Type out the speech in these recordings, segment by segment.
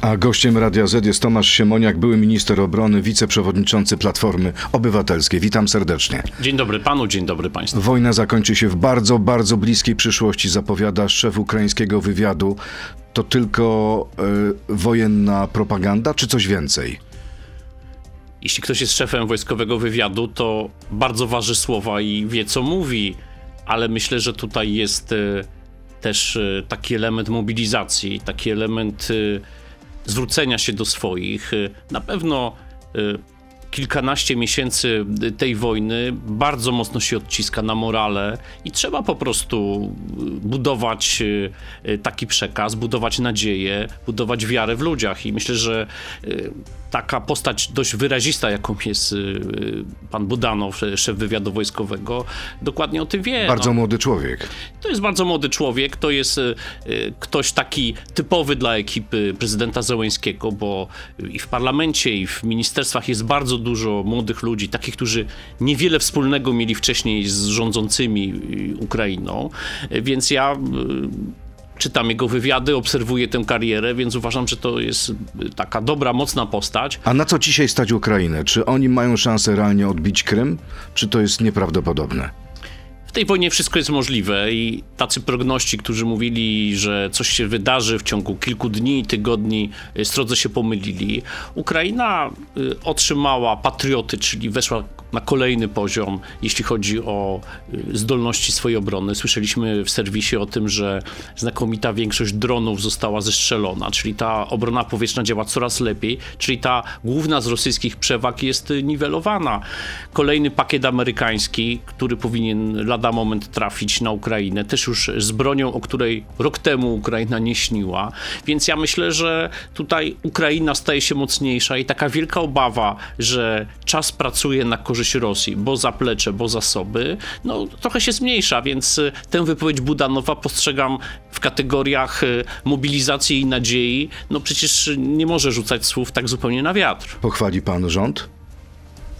A gościem Radia Z jest Tomasz Siemoniak, były minister obrony, wiceprzewodniczący Platformy Obywatelskiej. Witam serdecznie. Dzień dobry panu, dzień dobry państwu. Wojna zakończy się w bardzo, bardzo bliskiej przyszłości, zapowiada szef ukraińskiego wywiadu. To tylko y, wojenna propaganda, czy coś więcej? Jeśli ktoś jest szefem wojskowego wywiadu, to bardzo waży słowa i wie, co mówi, ale myślę, że tutaj jest y, też y, taki element mobilizacji, taki element zwrócenia się do swoich. Na pewno kilkanaście miesięcy tej wojny bardzo mocno się odciska na morale i trzeba po prostu budować taki przekaz, budować nadzieję, budować wiarę w ludziach. I myślę, że taka postać dość wyrazista, jaką jest y, pan Budanow, szef wywiadu wojskowego, dokładnie o tym wie. Bardzo no. młody człowiek. To jest bardzo młody człowiek, to jest y, y, ktoś taki typowy dla ekipy prezydenta Zełęńskiego, bo i w parlamencie, i w ministerstwach jest bardzo dużo młodych ludzi, takich, którzy niewiele wspólnego mieli wcześniej z rządzącymi Ukrainą, więc ja czytam jego wywiady, obserwuję tę karierę, więc uważam, że to jest taka dobra, mocna postać. A na co dzisiaj stać Ukrainę? Czy oni mają szansę realnie odbić Krym, czy to jest nieprawdopodobne? W tej wojnie wszystko jest możliwe i tacy progności, którzy mówili, że coś się wydarzy w ciągu kilku dni, tygodni, strodze się pomylili. Ukraina y, otrzymała patrioty, czyli weszła na kolejny poziom, jeśli chodzi o y, zdolności swojej obrony. Słyszeliśmy w serwisie o tym, że znakomita większość dronów została zestrzelona, czyli ta obrona powietrzna działa coraz lepiej, czyli ta główna z rosyjskich przewag jest niwelowana. Kolejny pakiet amerykański, który powinien lada moment trafić na Ukrainę, też już z bronią, o której rok temu Ukraina nie śniła. Więc ja myślę, że tutaj Ukraina staje się mocniejsza i taka wielka obawa, że czas pracuje na korzyść korzyść Rosji, bo zaplecze, bo zasoby, no trochę się zmniejsza, więc y, tę wypowiedź Budanowa postrzegam w kategoriach y, mobilizacji i nadziei. No przecież nie może rzucać słów tak zupełnie na wiatr. Pochwali pan rząd?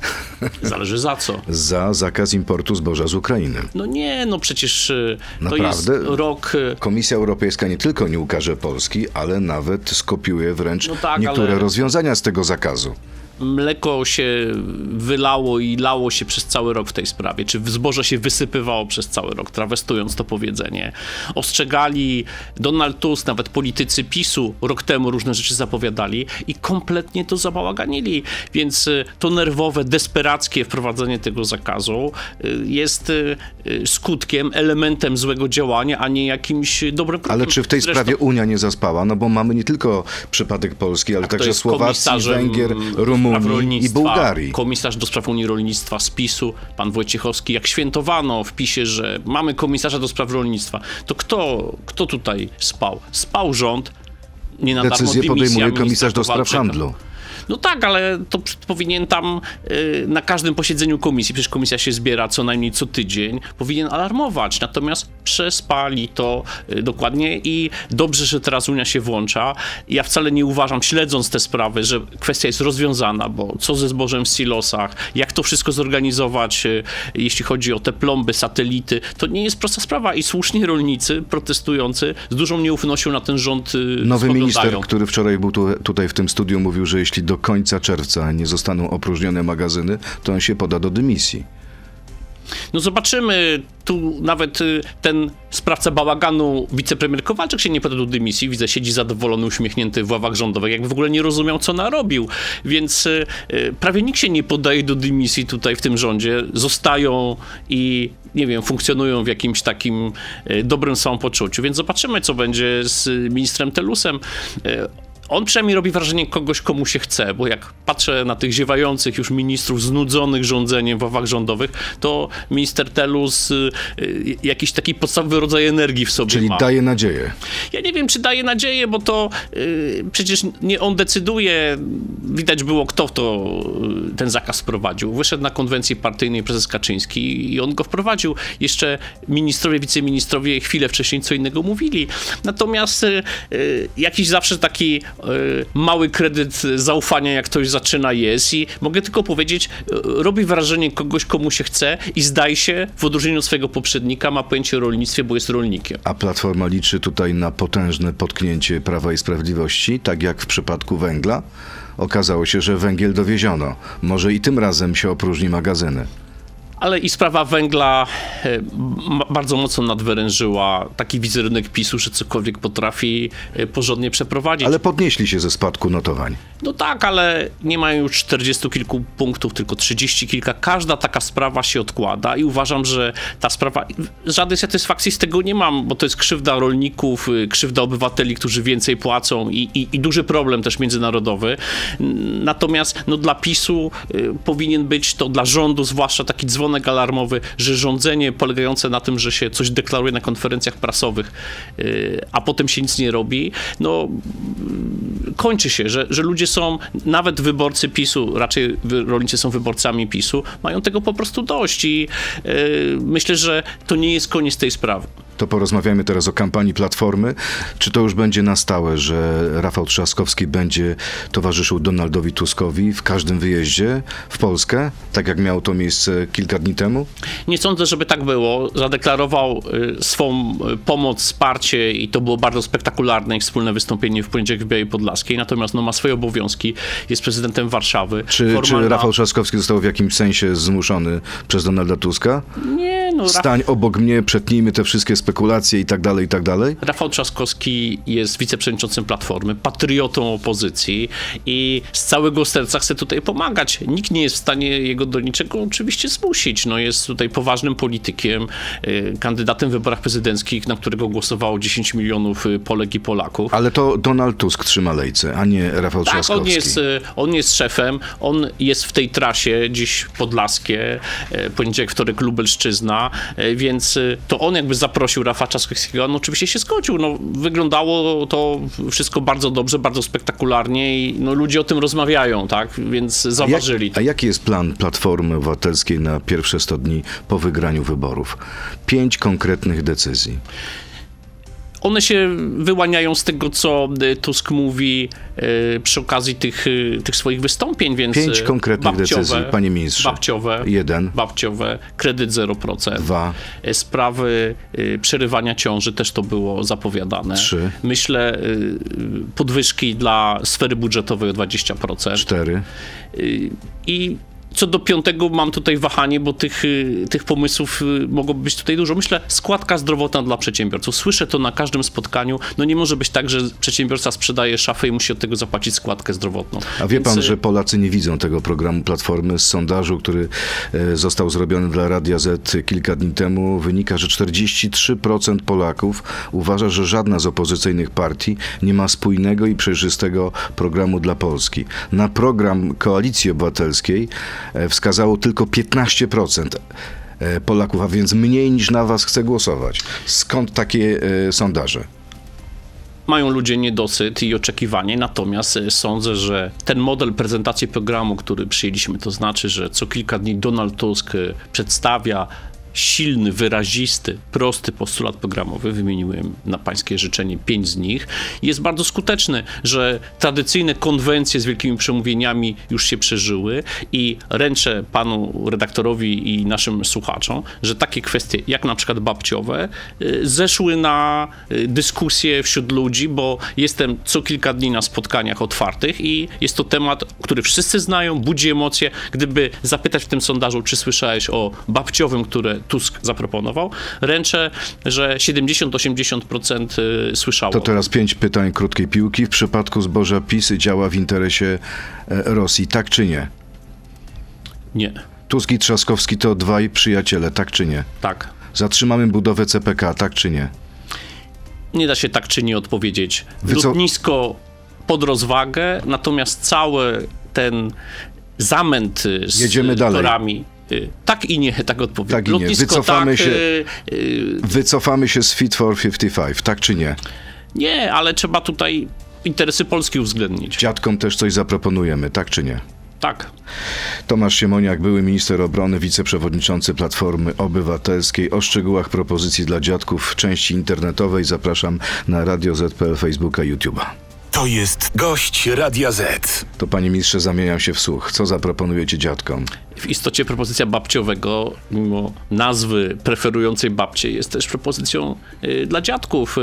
Zależy za co. Za zakaz importu zboża z Ukrainy. No nie, no przecież y, Naprawdę? to jest rok... Komisja Europejska nie tylko nie ukaże Polski, ale nawet skopiuje wręcz no tak, niektóre ale... rozwiązania z tego zakazu mleko się wylało i lało się przez cały rok w tej sprawie, czy zboże się wysypywało przez cały rok, trawestując to powiedzenie. Ostrzegali Donald Tusk, nawet politycy PiSu rok temu różne rzeczy zapowiadali i kompletnie to zabałaganili, więc y, to nerwowe, desperackie wprowadzenie tego zakazu y, jest y, skutkiem, elementem złego działania, a nie jakimś dobrym krokiem. Ale czy w tej Zresztą... sprawie Unia nie zaspała? No bo mamy nie tylko przypadek Polski, ale także Słowacji, Węgier, Rumunii, Rumunii i Bułgarii. Komisarz do spraw Unii Rolnictwa z PiSu, pan Wojciechowski, jak świętowano w PiSie, że mamy komisarza do spraw rolnictwa, to kto, kto tutaj spał? Spał rząd, nie na Decyzję podejmuje komisarz do spraw handlu. No tak, ale to powinien tam y, na każdym posiedzeniu komisji, przecież komisja się zbiera co najmniej co tydzień, powinien alarmować. Natomiast przespali to y, dokładnie i dobrze, że teraz Unia się włącza. Ja wcale nie uważam, śledząc te sprawy, że kwestia jest rozwiązana, bo co ze zbożem w silosach, jak to wszystko zorganizować, y, jeśli chodzi o te plomby, satelity, to nie jest prosta sprawa i słusznie rolnicy protestujący z dużą nieufnością na ten rząd Nowy spoglądają. minister, który wczoraj był tu, tutaj w tym studiu, mówił, że jeśli do końca czerwca nie zostaną opróżnione magazyny, to on się poda do dymisji. No zobaczymy, tu nawet y, ten sprawca bałaganu, wicepremier Kowalczyk się nie poda do dymisji, widzę, siedzi zadowolony, uśmiechnięty w ławach rządowych, jakby w ogóle nie rozumiał, co narobił, więc y, y, prawie nikt się nie podaje do dymisji tutaj w tym rządzie, zostają i nie wiem, funkcjonują w jakimś takim dobrym samopoczuciu, więc zobaczymy, co będzie z ministrem Telusem on przynajmniej robi wrażenie kogoś, komu się chce, bo jak patrzę na tych ziewających już ministrów znudzonych rządzeniem w ławach rządowych, to minister Telus y, y, jakiś taki podstawowy rodzaj energii w sobie Czyli ma. daje nadzieję. Ja nie wiem, czy daje nadzieję, bo to y, przecież nie on decyduje. Widać było, kto to y, ten zakaz wprowadził. Wyszedł na konwencji partyjnej prezes Kaczyński i on go wprowadził. Jeszcze ministrowie, wiceministrowie chwilę wcześniej co innego mówili. Natomiast y, y, jakiś zawsze taki mały kredyt zaufania, jak ktoś zaczyna, jest i mogę tylko powiedzieć, y, robi wrażenie kogoś, komu się chce i zdaje się, w odróżnieniu od swojego poprzednika, ma pojęcie o rolnictwie, bo jest rolnikiem. A Platforma liczy tutaj na potężne potknięcie Prawa i Sprawiedliwości, tak jak w przypadku węgla. Okazało się, że węgiel dowieziono. Może i tym razem się opróżni magazyny. Ale i sprawa węgla e, bardzo mocno nadwyrężyła taki wizerunek PiSu, że cokolwiek potrafi e, porządnie przeprowadzić. Ale podnieśli się ze spadku notowań. No tak, ale nie mają już 40 kilku punktów, tylko 30 kilka. Każda taka sprawa się odkłada i uważam, że ta sprawa, żadnej satysfakcji z tego nie mam, bo to jest krzywda rolników, y, krzywda obywateli, którzy więcej płacą i, i, i duży problem też międzynarodowy. Natomiast no, dla PiSu y, powinien być to dla rządu zwłaszcza taki dzwonek alarmowy, że rządzenie polegające na tym, że się coś deklaruje na konferencjach prasowych, y, a potem się nic nie robi, no kończy się, że, że ludzie są, nawet wyborcy PiSu, raczej rolnicy są wyborcami PiSu, mają tego po prostu dość i yy, myślę, że to nie jest koniec tej sprawy. To porozmawiajmy teraz o kampanii Platformy. Czy to już będzie na stałe, że Rafał Trzaskowski będzie towarzyszył Donaldowi Tuskowi w każdym wyjeździe w Polskę, tak jak miało to miejsce kilka dni temu? Nie sądzę, żeby tak było. Zadeklarował y, swą y, pomoc, wsparcie i to było bardzo spektakularne ich wspólne wystąpienie w poniedziałek w Białej Podlaskiej. Natomiast no, ma swoje obowiązki, jest prezydentem Warszawy. Czy, czy Formalna- Rafał Trzaskowski został w jakimś sensie zmuszony przez Donalda Tuska? Nie, no, Stań obok mnie, przetnijmy te wszystkie spekulacje i tak dalej, i tak dalej? Rafał Trzaskowski jest wiceprzewodniczącym Platformy, patriotą opozycji i z całego serca chce tutaj pomagać. Nikt nie jest w stanie jego do niczego oczywiście zmusić. No jest tutaj poważnym politykiem, y, kandydatem w wyborach prezydenckich, na którego głosowało 10 milionów y, Polek i Polaków. Ale to Donald Tusk trzyma lejce, a nie Rafał Tak, Trzaskowski. on jest, y, on jest szefem, on jest w tej trasie, dziś Podlaskie, poniedziałek, wtorek Lubelszczyzna, więc y, to on jakby zaprosił Rafa Trzaskowskiego, on oczywiście się zgodził. No, wyglądało to wszystko bardzo dobrze, bardzo spektakularnie i no, ludzie o tym rozmawiają, tak, więc Jak, zauważyli. a jaki jest plan Platformy Obywatelskiej na pierwsze 100 dni po wygraniu wyborów? Pięć konkretnych decyzji. One się wyłaniają z tego, co y, Tusk mówi y, przy okazji tych, y, tych swoich wystąpień, więc Pięć konkretnych babciowe, decyzji, panie ministrze. Babciowe, Jeden. babciowe, kredyt 0%. Dwa. E, Sprawy przerywania ciąży też to było zapowiadane. Trzy. Myślę podwyżki dla sfery budżetowej o 20%. Cztery. I co do piątego mam tutaj wahanie, bo tych, y, tych pomysłów y, mogłoby być tutaj dużo. Myślę, składka zdrowotna dla przedsiębiorców. Słyszę to na każdym spotkaniu. No nie może być tak, że przedsiębiorca sprzedaje szafę i musi od tego zapłacić składkę zdrowotną. A wie Więc, pan, y, że Polacy nie widzą tego programu Platformy? Z sondażu, który e, został zrobiony dla Radia Z kilka dni temu, wynika, że 43% Polaków uważa, że żadna z opozycyjnych partii nie ma spójnego i przejrzystego programu dla Polski. Na program Koalicji Obywatelskiej wskazało tylko 15% e, Polaków, a więc mniej niż na was chce głosować. Skąd takie e, sondaże? mają ludzie niedosyt i oczekiwanie, natomiast e, sądzę, że ten model prezentacji programu, który przyjęliśmy, to znaczy, że co kilka dni Donald Tusk e, przedstawia silny, wyrazisty, prosty postulat programowy, wymieniłem na pańskie życzenie pięć z nich, jest bardzo skuteczny, że tradycyjne konwencje z wielkimi przemówieniami już się przeżyły i ręczę panu redaktorowi i naszym słuchaczom, że takie kwestie jak na przykład babciowe y, zeszły na y, dyskusję wśród ludzi, bo jestem co kilka dni na spotkaniach otwartych i jest to temat, który wszyscy znają, budzi emocje. Gdyby zapytać w tym sondażu, czy słyszałeś o babciowym, które Tusk zaproponował, ręczę, że 70-80% y, słyszało. To teraz pięć pytań krótkiej piłki. W przypadku zboża PiS działa w interesie e, Rosji, tak czy nie? Nie, Tusk i Trzaskowski to dwaj przyjaciele, tak czy nie? tak. Zatrzymamy budowę CPK, tak czy nie? Nie da się tak czy nie odpowiedzieć. Lotnisko pod rozwagę, natomiast cały ten zamęt y, z Jedziemy dalej. torami. Y, Tak i nie, tak odpowiem. Tak i nie. Lotnisko Wycofamy tak, się- y, y, Wycofamy się z Fit for 55, tak czy nie? Nie, ale trzeba tutaj interesy Polski uwzględnić. Dziadkom też coś zaproponujemy, tak czy nie? Tak. Tomasz Siemoniak, były minister obrony, wiceprzewodniczący Platformy Obywatelskiej. O szczegółach propozycji dla dziadków w części internetowej zapraszam na Radio ZPL, Facebooka, YouTube'a. To To jest gość Radia Z. To panie ministrze, zamieniam się w słuch. Co zaproponujecie dziadkom? W istocie propozycja babciowego, mimo nazwy preferującej babcie, jest też propozycją y, dla dziadków.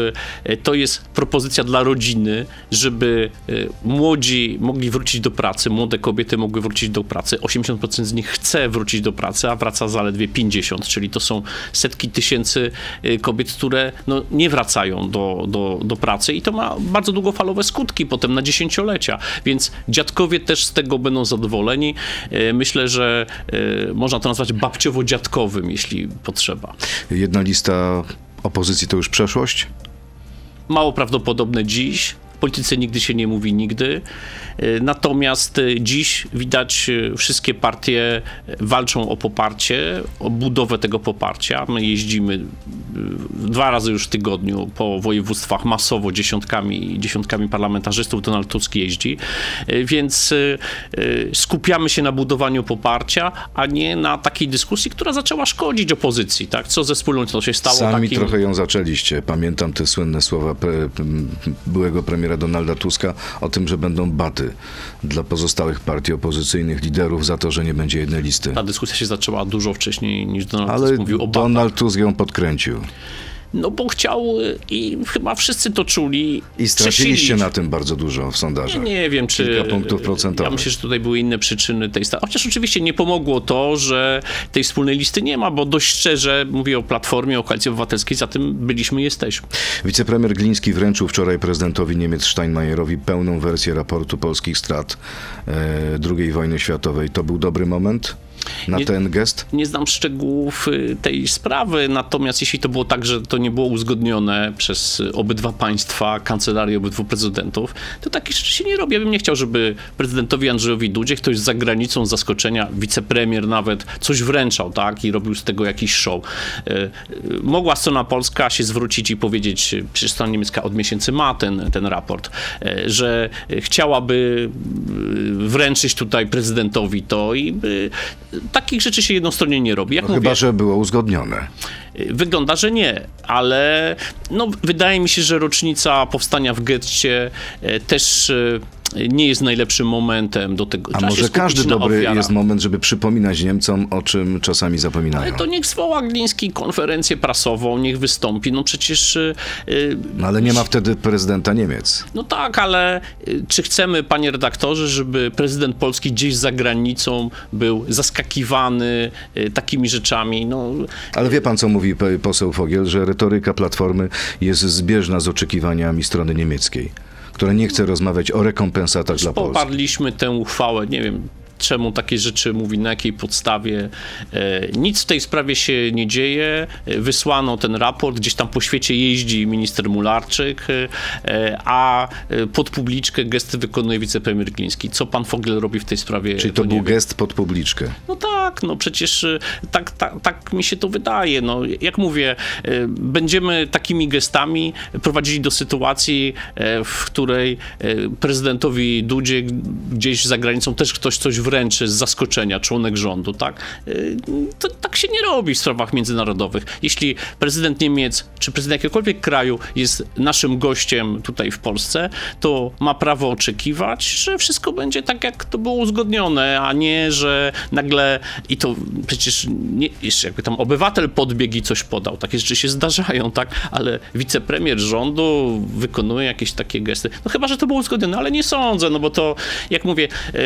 Y, to jest propozycja dla rodziny, żeby y, młodzi mogli wrócić do pracy, młode kobiety mogły wrócić do pracy. 80% z nich chce wrócić do pracy, a wraca zaledwie 50, czyli to są setki tysięcy y, kobiet, które no, nie wracają do, do, do pracy i to ma bardzo długofalowe skutki potem na dziesięciolecia, więc dziadkowie też z tego będą zadowoleni. Y, Myślę, że y, można to nazwać babciowo-dziadkowym, jeśli potrzeba. Jedna lista opozycji to już przeszłość? Mało prawdopodobne dziś. Polityce nigdy się nie mówi nigdy. Y, Natomiast y, dziś widać, y, wszystkie partie walczą o poparcie, o budowę tego poparcia. My jeździmy dwa razy już w tygodniu po województwach masowo, dziesiątkami, dziesiątkami parlamentarzystów. Donald Tusk jeździ. Więc skupiamy się na budowaniu poparcia, a nie na takiej dyskusji, która zaczęła szkodzić opozycji. Tak? Co ze wspólnotą się stało Sami takim... trochę ją zaczęliście. Pamiętam te słynne słowa byłego premiera Donalda Tuska o tym, że będą baty dla pozostałych partii opozycyjnych, liderów za to, że nie będzie jednej listy. Ta dyskusja się zaczęła dużo wcześniej niż Donald Ale Tusk mówił o batach. Donald Tusk ją podkręcił. No bo chciał y, i chyba wszyscy to czuli. I straciliście na tym bardzo dużo w sondażach. Nie wiem, czy. Kilka punktów Ja procentowych. myślę, że tutaj były inne przyczyny tej. Chociaż oczywiście nie pomogło to, że tej wspólnej listy nie ma, bo dość szczerze mówię o Platformie, o Koalicji Obywatelskiej, za tym byliśmy i jesteśmy. Wicepremier Gliński wręczył wczoraj prezydentowi Niemiec Steinmeierowi pełną wersję raportu polskich strat e, II wojny światowej. To był dobry moment na Nie- ten gest? Nie znam szczegółów y, tej sprawy, natomiast jeśli to było tak, że to nie było uzgodnione przez obydwa państwa, kancelarii obydwu prezydentów, to takich rzeczy się nie robi. Ja bym nie chciał, żeby prezydentowi Andrzejowi Dudzie ktoś za granicą zaskoczenia, wicepremier nawet, coś wręczał, tak, i robił z tego jakiś show. Y, y, Mogła strona polska się zwrócić i powiedzieć, przecież strona niemiecka od miesięcy ma ten, ten raport, że chciałaby wręczyć tutaj prezydentowi to i y, takich rzeczy się jednostronnie nie robi. Jak No, mówię, chyba, że było uzgodnione. Wygląda, że nie, ale no, wydaje mi się, że rocznica powstania w getcie e, też e, nie jest najlepszym momentem do tego. A może każdy dobry ofiarach. jest moment, żeby przypominać Niemcom, o czym czasami zapominają. Ale to niech zwoła Gliński konferencję prasową, niech wystąpi. No przecież e, No, ale nie ma wtedy prezydenta Niemiec. No tak, ale y, czy chcemy, panie redaktorze, żeby prezydent Polski gdzieś za granicą był zaskakiwany y, takimi rzeczami? No, Ale wie pan, co mówi poseł Fogiel, że retoryka Platformy jest zbieżna z oczekiwaniami strony niemieckiej, która nie chce rozmawiać o rekompensatach dla Polski. poparliśmy tę uchwałę, nie wiem czemu takie rzeczy mówi, na jakiej podstawie. E, nic w tej sprawie się nie dzieje. E, Wysłano ten raport, gdzieś tam po świecie jeździ minister Mularczyk, e, a pod publiczkę gesty wykonuje wicepremier Gliński. Co pan Fogel robi w tej sprawie? Czyli to nie był gest pod publiczkę. No tak, no przecież tak, tak, tak mi się to wydaje. No, jak mówię, będziemy takimi gestami prowadzili do sytuacji, w której prezydentowi Dudzie gdzieś za granicą też ktoś coś wręczy z zaskoczenia, członek rządu, tak? Y, To tak się nie robi w sprawach międzynarodowych. Jeśli prezydent Niemiec czy prezydent jakiegokolwiek kraju jest naszym gościem tutaj w Polsce, to ma prawo oczekiwać, że wszystko będzie tak, jak to było uzgodnione, a nie, że nagle i to przecież nie, jeszcze jakby tam obywatel podbiegł i coś podał. Takie rzeczy się zdarzają, tak? Ale wicepremier rządu wykonuje jakieś takie gesty. No chyba, że to było uzgodnione, ale nie sądzę, no bo to, jak mówię, e,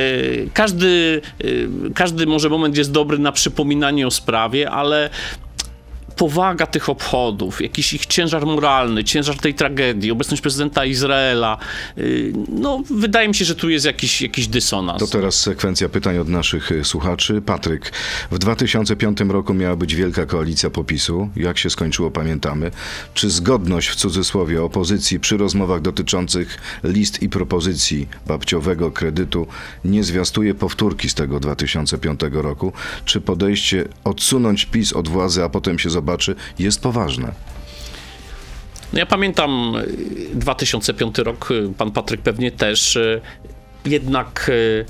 każdy, e, każdy może moment jest dobry na przypominanie o sprawie, ale powaga tych obchodów, jakiś ich ciężar moralny, ciężar tej tragedii, obecność prezydenta Izraela, yy, no wydaje mi się, że tu jest jakiś, jakiś dysonans. To teraz sekwencja pytań od naszych y, słuchaczy. Patryk, w 2005 roku miała być wielka koalicja popisu. Jak się skończyło, pamiętamy. Czy zgodność w cudzysłowie opozycji przy rozmowach dotyczących list i propozycji babciowego kredytu nie zwiastuje powtórki z tego 2005 roku? Czy podejście odsunąć PiS od władzy, a potem się zobaczy, jest poważne? No ja pamiętam y, 2005 rok, y, pan Patryk pewnie też, y, jednak y,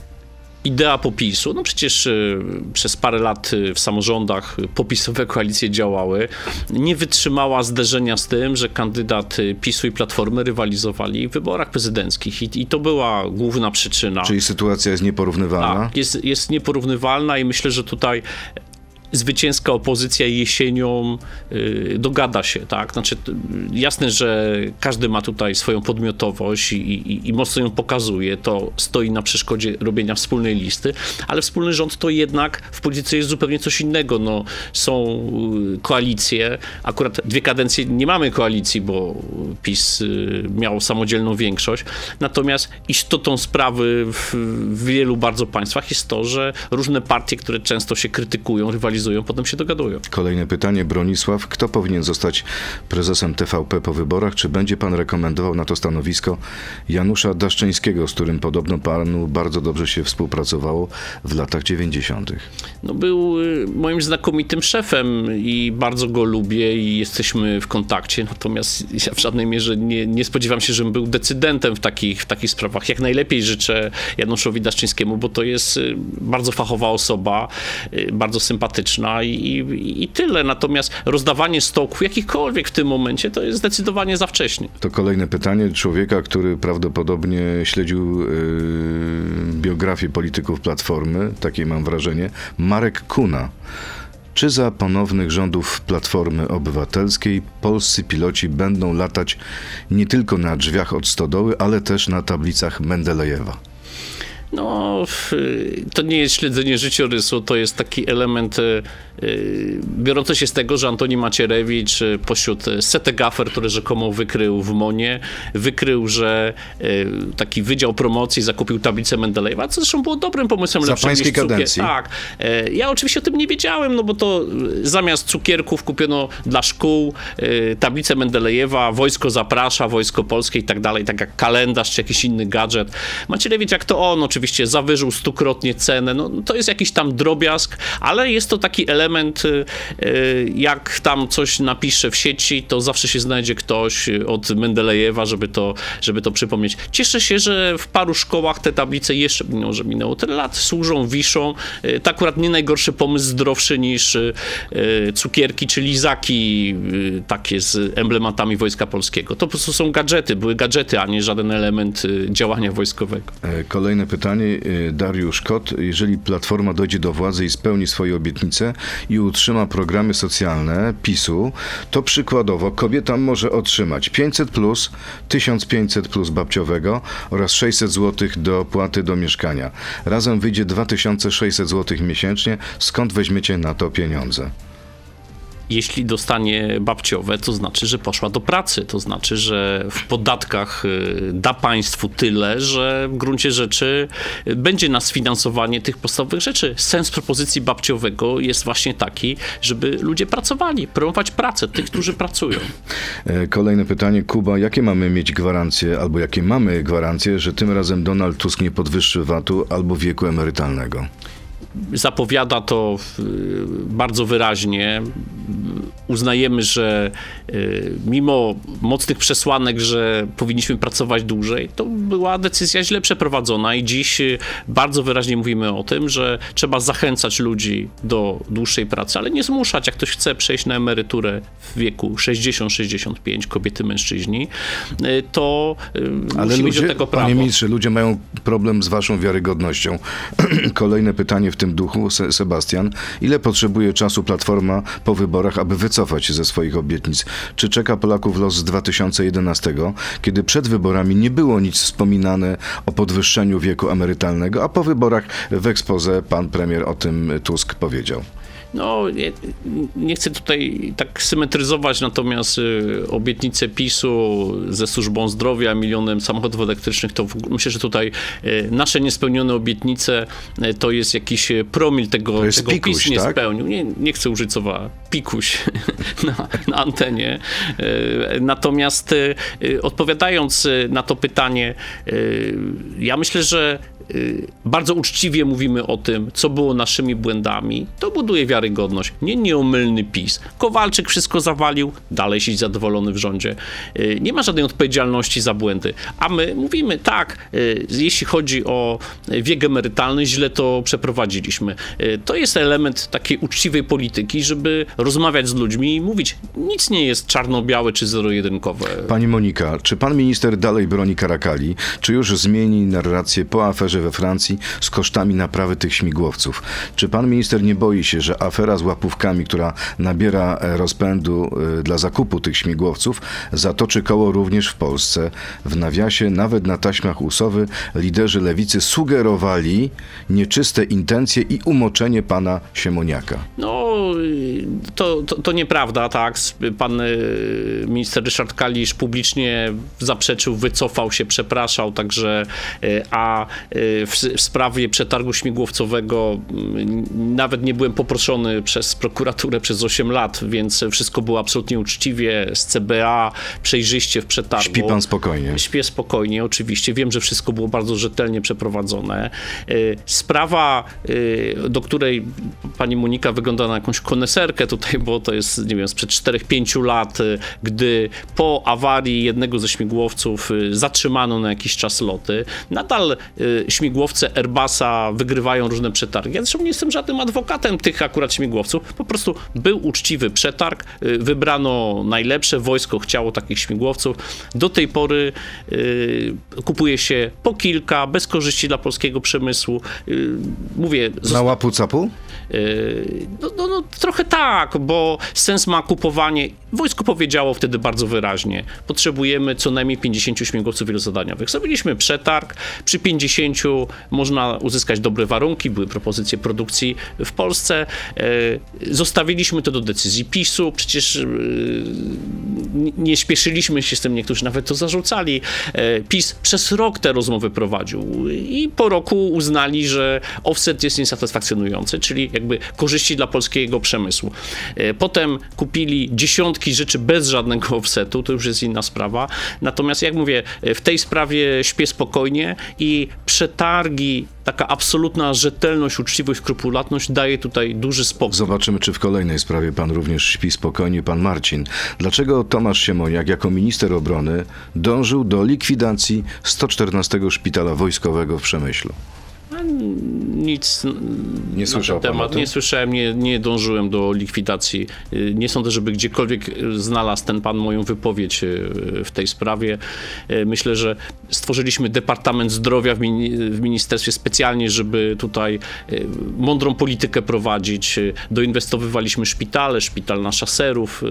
idea popisu, no przecież y, przez parę lat y, w samorządach y, popisowe koalicje działały, nie wytrzymała zderzenia z tym, że kandydat y, PiSu i Platformy rywalizowali w wyborach prezydenckich i, i to była główna przyczyna. Czyli sytuacja jest nieporównywalna? Tak, jest, jest nieporównywalna i myślę, że tutaj zwycięska opozycja jesienią y, dogada się, tak? Znaczy, jasne, że każdy ma tutaj swoją podmiotowość i, i, i mocno ją pokazuje, to stoi na przeszkodzie robienia wspólnej listy, ale wspólny rząd to jednak w polityce jest zupełnie coś innego. No, są y, koalicje, akurat dwie kadencje nie mamy koalicji, bo PiS y, miał samodzielną większość, natomiast istotą sprawy w, w wielu bardzo państwach jest to, że różne partie, które często się krytykują, rywalizują, potem się dogadują. Kolejne pytanie. Bronisław, kto powinien zostać prezesem TVP po wyborach? Czy będzie pan rekomendował na to stanowisko Janusza Daszczyńskiego, z którym podobno panu bardzo dobrze się współpracowało w latach 90.? No, był y, moim znakomitym szefem i bardzo go lubię i jesteśmy w kontakcie, natomiast ja w żadnej mierze nie, nie spodziewam się, żebym był decydentem w takich, w takich sprawach. Jak najlepiej życzę Januszowi Daszczyńskiemu, bo to jest y, bardzo fachowa osoba, y, bardzo sympatyczna i, i, i tyle. Natomiast rozdawanie stołków jakichkolwiek w tym momencie to jest zdecydowanie za wcześnie. To kolejne pytanie człowieka, który prawdopodobnie śledził yy, biografię polityków Platformy, takie mam wrażenie, Marek Kuna. Czy za ponownych rządów Platformy Obywatelskiej polscy piloci będą latać nie tylko na drzwiach od stodoły, ale też na tablicach Mendelejewa? No, f- to nie jest śledzenie życiorysu, to jest taki element y, y, biorący się z tego, że Antoni Macierewicz y, pośród setek afer, które rzekomo wykrył w Monie, wykrył, że y, taki wydział promocji zakupił tablicę Mendelejewa, co zresztą było dobrym pomysłem. Za pańskiej kadencji. Tak. E, Ja oczywiście o tym nie wiedziałem, no bo to y, zamiast cukierków kupiono dla szkół y, tablicę Mendelejewa, wojsko zaprasza, wojsko polskie i tak dalej, tak jak kalendarz czy jakiś inny gadżet. Macierewicz, jak to on, oczywiście zawyżył stukrotnie cenę, no to jest jakiś tam drobiazg, ale jest to taki element, y, y, jak tam coś napisze w sieci, to zawsze się znajdzie ktoś od Mendelejewa, żeby to, żeby to przypomnieć. Cieszę się, że w paru szkołach te tablice jeszcze, mimo że minęło tyle lat, służą, wiszą. Y, To akurat nie najgorszy pomysł, zdrowszy niż cukierki czy lizaki takie z emblematami Wojska Polskiego. To po prostu są gadżety, były gadżety, a nie żaden element działania wojskowego. E, Kolejne pytanie. E, Dariusz Kot. Jeżeli Platforma dojdzie do władzy i spełni swoje obietnice i utrzyma programy socjalne PiSu, to przykładowo kobieta może otrzymać 500 plus, 1500 plus babciowego oraz 600 zł do płaty do mieszkania. Razem wyjdzie 2600 zł miesięcznie. Skąd weźmiecie na to pieniądze? Jeśli dostanie babciowe, to znaczy, że poszła do pracy. To znaczy, że w podatkach y, da państwu tyle, że w gruncie rzeczy y, będzie na sfinansowanie tych podstawowych rzeczy. Sens propozycji babciowego jest właśnie taki, żeby ludzie pracowali, promować pracę tych, którzy pracują. E, Kolejne pytanie. Kuba, jakie mamy mieć gwarancje, albo jakie mamy gwarancje, że tym razem Donald Tusk nie podwyższy VAT-u albo wieku emerytalnego? Zapowiada to y, bardzo wyraźnie. Uznajemy, że y, mimo mocnych przesłanek, że powinniśmy pracować dłużej, to była decyzja źle przeprowadzona i dziś y, bardzo wyraźnie mówimy o tym, że trzeba zachęcać ludzi do dłuższej pracy, ale nie zmuszać. Jak ktoś chce przejść na emeryturę w wieku 60-65, kobiety, mężczyźni, to Ale musi mieć ludzie, do tego prawo. panie ministrze, ludzie mają problem z waszą wiarygodnością. Kolejne pytanie w tym duchu, Se- Sebastian. Ile potrzebuje czasu Platforma po wyborach, aby wycofać się ze swoich obietnic? Czy czeka Polaków los z 2011, kiedy przed wyborami nie było nic wspominane o podwyższeniu wieku emerytalnego, a po wyborach w ekspoze pan premier o tym Tusk powiedział? No, nie, nie chcę tutaj tak symetryzować, natomiast y, obietnice PiSu ze służbą zdrowia, milionem samochodów elektrycznych, to w, myślę, że tutaj y, nasze niespełnione obietnice y, to jest jakiś y, promil tego, To jest tego pikuś, PiS nie tak? spełnił. Nie, nie chcę użyć słowa pikuś na, na antenie. Y, Natomiast y, odpowiadając na to pytanie, ja myślę, że bardzo uczciwie mówimy o tym, co było naszymi błędami, to buduje wiarygodność. Nie nieomylny PiS. Kowalczyk wszystko zawalił, dalej siedzi zadowolony w rządzie. Y, Nie ma żadnej odpowiedzialności za błędy. A my mówimy, tak, y, jeśli chodzi o wiek emerytalny, źle to przeprowadziliśmy. Y, To jest element takiej uczciwej polityki, żeby rozmawiać z ludźmi i mówić, nic nie jest czarno-białe czy zero-jedynkowe. Pani Monika, czy pan minister dalej broni Karakali? Czy już zmieni narrację po aferze we Francji z kosztami naprawy tych śmigłowców? Czy pan minister nie boi się, że afera z łapówkami, która nabiera e, rozpędu e, dla zakupu tych śmigłowców, zatoczy koło również w Polsce? W nawiasie, nawet na taśmach usowy, liderzy lewicy sugerowali nieczyste intencje i umoczenie pana Siemoniaka. No, to, to, to nieprawda, tak. Pan y, minister Ryszard Kalisz publicznie zaprzeczył, wycofał się, przepraszał, także a w, s- w sprawie przetargu śmigłowcowego mm, nawet nie byłem poproszony przez prokuraturę przez 8 lat, więc wszystko było absolutnie uczciwie, z CBA, przejrzyście w przetargu. Śpi pan spokojnie. Śpię spokojnie, oczywiście. Wiem, że wszystko było bardzo rzetelnie przeprowadzone. Y, Sprawa, y, do której pani Monika wygląda na jakąś koneserkę tutaj, bo to jest, nie wiem, sprzed 4-5 lat, y, gdy po awarii jednego ze śmigłowców y, zatrzymano na jakiś czas loty. Nadal y, śmigłowce Airbusa wygrywają różne przetargi. Ja zresztą nie jestem żadnym adwokatem tych akurat śmigłowców. Po prostu był uczciwy przetarg, y, wybrano najlepsze, wojsko chciało takich śmigłowców. Do tej pory y, kupuje się po kilka, bez korzyści dla polskiego przemysłu. Y, mówię, Na łapu capu? No, no, no trochę tak, bo sens ma kupowanie. Wojsko powiedziało wtedy bardzo wyraźnie: potrzebujemy co najmniej 50 śmigłowców wielozadaniowych. Zrobiliśmy przetarg. Przy 50 można uzyskać dobre warunki, były propozycje produkcji w Polsce. Yy, Zostawiliśmy to do decyzji PiSu. Przecież yy, nie- śpieszyliśmy się z tym, niektórzy nawet to zarzucali. E, PiS przez rok te rozmowy prowadził i po roku uznali, że offset jest niesatysfakcjonujący, czyli jakby korzyści dla polskiego przemysłu. E, Potem kupili dziesiątki rzeczy bez żadnego offsetu, to już jest inna sprawa. Natomiast jak mówię, e, w tej sprawie śpię spokojnie i przetargi, taka absolutna rzetelność, uczciwość, skrupulatność daje tutaj duży spokój. Zobaczymy, czy w kolejnej sprawie pan również śpi spokojnie, pan Marcin. Dlaczego Tomasz Siemoniak jako minister obrony dążył do likwidacji 114 szpitala wojskowego w Przemyślu? Nic Nie na słyszał ten pan o temat. Nie słyszałem, nie, nie dążyłem do likwidacji. Y, Nie sądzę, żeby gdziekolwiek y, znalazł ten pan moją wypowiedź y, w tej sprawie. Myślę, że stworzyliśmy Departament Zdrowia w, mini, w ministerstwie specjalnie, żeby tutaj mądrą politykę prowadzić. Doinwestowywaliśmy szpitale, szpital na szaserów.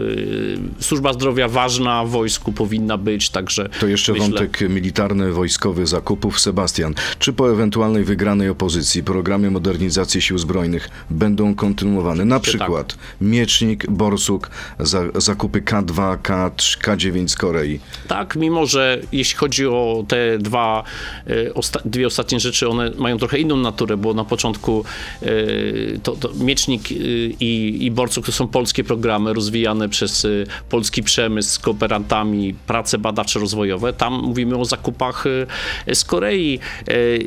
Służba zdrowia ważna w wojsku powinna być, także To jeszcze myślę, wątek militarny, wojskowy zakupów. Sebastian, czy po ewentualnej wygranej opozycji programy modernizacji sił zbrojnych będą kontynuowane? Na Oczywiście przykład Miecznik, Borsuk, za, zakupy K2, K3, K9 z Korei. Tak, mimo że jeśli chodzi o te dwa, e, osta- dwie ostatnie rzeczy, one mają trochę inną naturę, bo na początku e, to, to Miecznik e, i, i Borcuk to są polskie programy rozwijane przez polski przemysł z kooperantami, prace badawcze-rozwojowe. Tam mówimy o zakupach z Korei, e, e,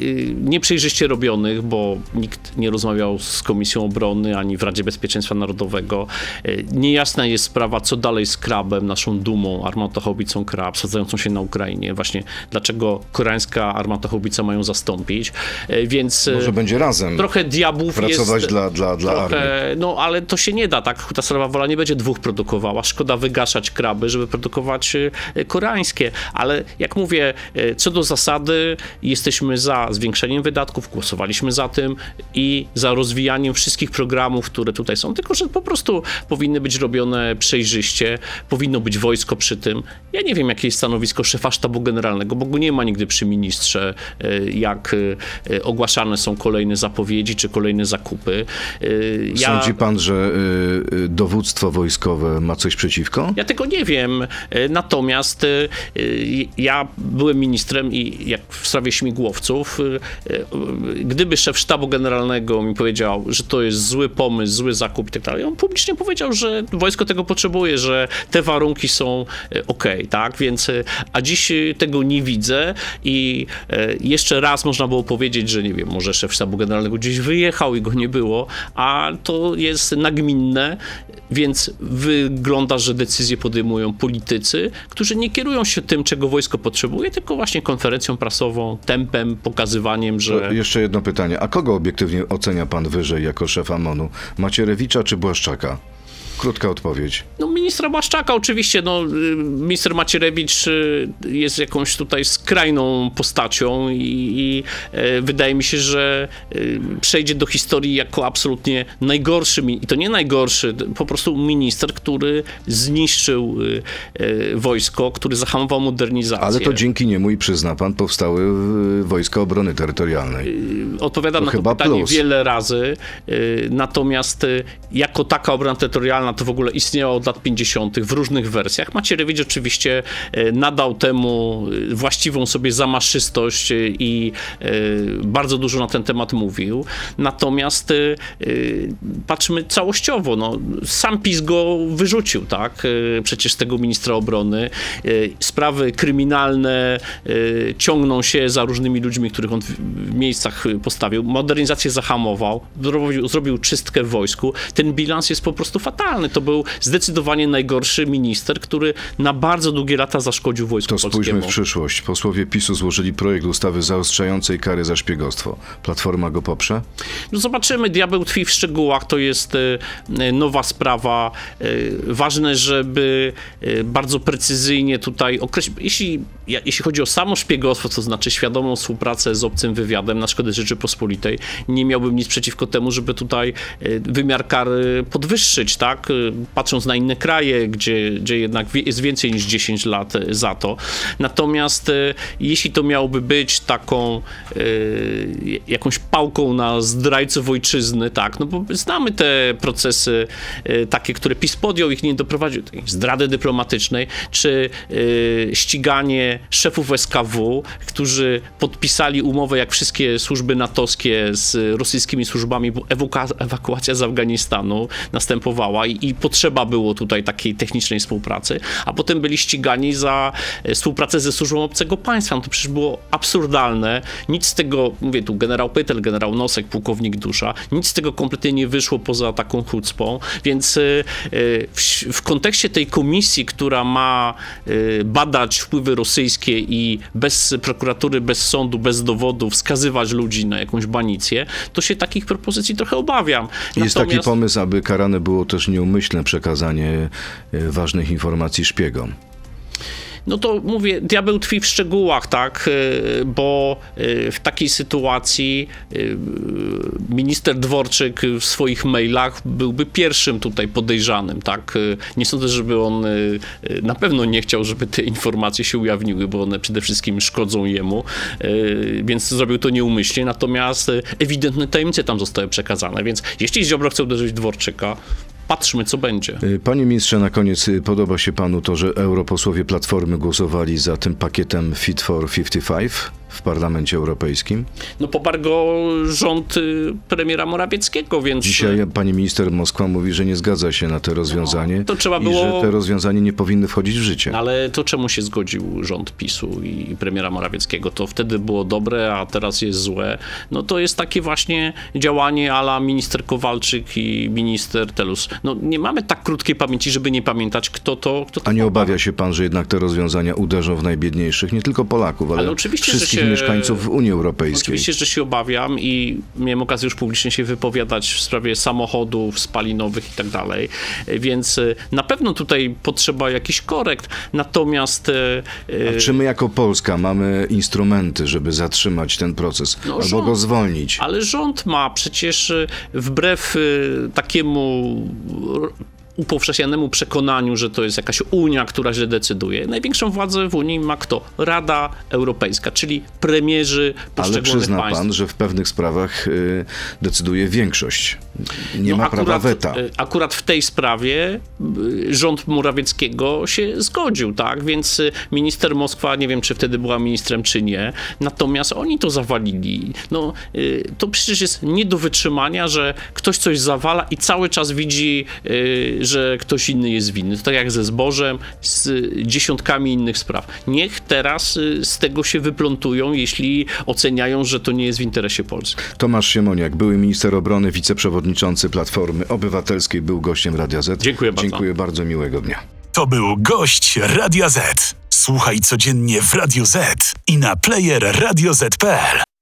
nieprzejrzyście robionych, bo nikt nie rozmawiał z Komisją Obrony ani w Radzie Bezpieczeństwa Narodowego. E, Niejasna jest sprawa, co dalej z Krabem, naszą dumą, armatochobicą Krab, sadzającą się na Ukrainie. Właśnie dlaczego koreańska armatochobica mają zastąpić. E, Więc e, Może będzie razem trochę diabłów pracować jest... dla, dla, dla armii. Trochę, no ale to się nie da, tak? Ta Srawa Wola nie będzie dwóch produkowała. Szkoda wygaszać kraby, żeby produkować koreańskie. Ale jak mówię, co do zasady, jesteśmy za zwiększeniem wydatków, głosowaliśmy za tym i za rozwijaniem wszystkich programów, które tutaj są. Tylko, że po prostu powinny być robione przejrzyście, powinno być wojsko przy tym. Ja nie wiem, jakie jest stanowisko szefa sztabu generalnego, bo go nie ma nigdy przy ministrze, e, jak e, ogłaszane są kolejne zapowiedzi czy kolejne zakupy. E, Ja, Sądzi pan, że dowództwo wojskowe ma coś przeciwko? ja tego nie wiem. Natomiast ja byłem ministrem i jak w sprawie śmigłowców, gdyby szef sztabu generalnego mi powiedział, że to jest zły pomysł, zły zakup i tak dalej, on publicznie powiedział, że wojsko tego potrzebuje, że te warunki są ok, tak? Więc, e, a dziś e, tego nie widzę i e, jeszcze raz można było powiedzieć, że nie wiem, może szef sztabu generalnego gdzieś wyjechał i go nie było, a to jest nagminne, więc wygląda, że decyzje podejmują politycy, którzy nie kierują się tym, czego wojsko potrzebuje, tylko właśnie konferencją prasową, tempem, pokazywaniem, że... Jeszcze jedno pytanie. A kogo obiektywnie ocenia pan wyżej jako szefa MONU? Macierewicza czy Błaszczaka? Krótka odpowiedź. No ministra Błaszczaka oczywiście, no y, minister Macierewicz y, jest jakąś tutaj skrajną postacią i, i e, wydaje mi się, że y, przejdzie do historii jako absolutnie najgorszy, i to nie najgorszy, po prostu minister, który zniszczył y, wojsko, który zahamował modernizację. Ale to dzięki niemu i przyzna pan powstały y, Wojska Obrony Terytorialnej. Odpowiadam To na to pytanie plus. wiele razy, y, natomiast y, jako taka obrona terytorialna to w ogóle istniała od lat 50. w różnych wersjach. Macierewicz oczywiście y, nadał temu y, właściwą sobie zamaszystość y, i bardzo dużo na ten temat mówił. Natomiast patrzmy całościowo, no, sam PiS go wyrzucił, tak? Przecież tego ministra obrony. Sprawy kryminalne ciągną się za różnymi ludźmi, których on w- miejscach postawił. Modernizację zahamował, zrobił, zrobił czystkę w wojsku. Ten bilans jest po prostu fatalny. To był zdecydowanie najgorszy minister, który na bardzo długie lata zaszkodził wojsku To spójrzmy polskiemu. w przyszłość. Posłowie PiSu złożyli projekt ustawy zaostrzającej kary za szpiegostwo. Platforma go poprze? No zobaczymy, diabeł tkwi w szczegółach, to jest e, e, nowa sprawa. E, Ważne, żeby bardzo precyzyjnie tutaj określić, jeśli, jeśli chodzi o samo szpiegostwo, to znaczy świadomą współpracę z obcym wywiadem na szkodę Rzeczypospolitej, nie miałbym nic przeciwko temu, żeby tutaj wymiar kary podwyższyć, tak? E, Patrząc na inne kraje, gdzie, gdzie jednak jest więcej niż 10 lat e, za to. Natomiast e, jeśli to miałoby być taką jakąś pałką na zdrajców ojczyzny, tak, no bo znamy te procesy takie, które PiS podjął, ich nie doprowadził do zdrady dyplomatycznej, czy ściganie szefów SKW, którzy podpisali umowę, jak wszystkie służby natowskie z rosyjskimi służbami, bo ewakuacja, ewakuacja z Afganistanu następowała i, i potrzeba było tutaj takiej technicznej współpracy, a potem byli ścigani za e, współpracę ze służbą obcego państwa. No to przecież było absurdalne. Nic z tego, mówię tu, generał Pytel, generał Nosek, pułkownik Dusza, nic z tego kompletnie nie wyszło poza taką chucpą, więc e, e, w, w kontekście tej komisji, która ma badać wpływy rosyjskie i bez prokuratury, bez sądu, bez dowodu wskazywać ludzi na jakąś banicję, to się takich propozycji trochę obawiam. Jest taki pomysł, aby karane było też nieumyślne przekazanie y, ważnych informacji szpiegom. No to mówię, diabeł tkwi w szczegółach, tak, y, bo y, w takiej sytuacji minister Dworczyk w swoich mailach byłby pierwszym tutaj podejrzanym, tak. Nie sądzę, żeby on na pewno nie chciał, żeby te informacje się ujawniły, bo one przede wszystkim szkodzą jemu, więc zrobił to nieumyślnie, natomiast ewidentne tajemnice tam zostały przekazane, więc jeśli Ziobro chce uderzyć Dworczyka, patrzmy, co będzie. Y, Panie ministrze, na koniec y, podoba się panu to, że europosłowie Platformy głosowali za tym pakietem Fit for 55 w Parlamencie Europejskim? No poparł go rząd y, premiera Morawieckiego, więc... Dzisiaj pani minister Moskwa mówi, że nie zgadza się na to rozwiązanie No, to trzeba i było- że te rozwiązania nie powinny wchodzić w życie. Ale to czemu się zgodził rząd PiSu i premiera Morawieckiego? To wtedy było dobre, a teraz jest złe. No to jest takie właśnie działanie ala minister Kowalczyk i minister Telus. No nie mamy tak krótkiej pamięci, żeby nie pamiętać, kto to kto to A nie obawia się pan, że jednak te rozwiązania uderzą w najbiedniejszych, nie tylko Polaków, ale, Ale oczywiście, wszystkich mieszkańców Unii Europejskiej? Oczywiście, że się obawiam i miałem okazję już publicznie się wypowiadać w sprawie samochodów spalinowych i tak dalej, więc e, na pewno tutaj potrzeba jakichś korekt, natomiast e, e, Czy my jako Polska mamy instrumenty, żeby zatrzymać ten proces No, albo rząd. go zwolnić? Ale rząd ma przecież wbrew takiemu upowszechnianemu przekonaniu, że to jest jakaś Unia, która źle decyduje. Największą władzę w Unii ma kto? Rada Europejska, czyli premierzy Ale poszczególnych przyzna państw. pan, że w pewnych sprawach y, decyduje większość. Nie No ma prawa weta. y, Akurat w tej sprawie y, rząd Morawieckiego się zgodził, tak? Więc y, minister Moskwa, nie wiem czy wtedy była ministrem, czy nie, natomiast oni to zawalili. No, to przecież jest nie do wytrzymania, że ktoś coś zawala i cały czas widzi, że ktoś inny jest winny. To tak jak ze zbożem, z dziesiątkami innych spraw. Niech teraz z tego się wyplątują, jeśli oceniają, że to nie jest w interesie Polski. Tomasz Siemoniak, były minister obrony, wiceprzewodniczący Platformy Obywatelskiej, był gościem Radia Z. Dziękuję bardzo. Dziękuję bardzo, miłego dnia. To był gość Radia Z. Słuchaj codziennie w Radio Z i na player radioz.pl.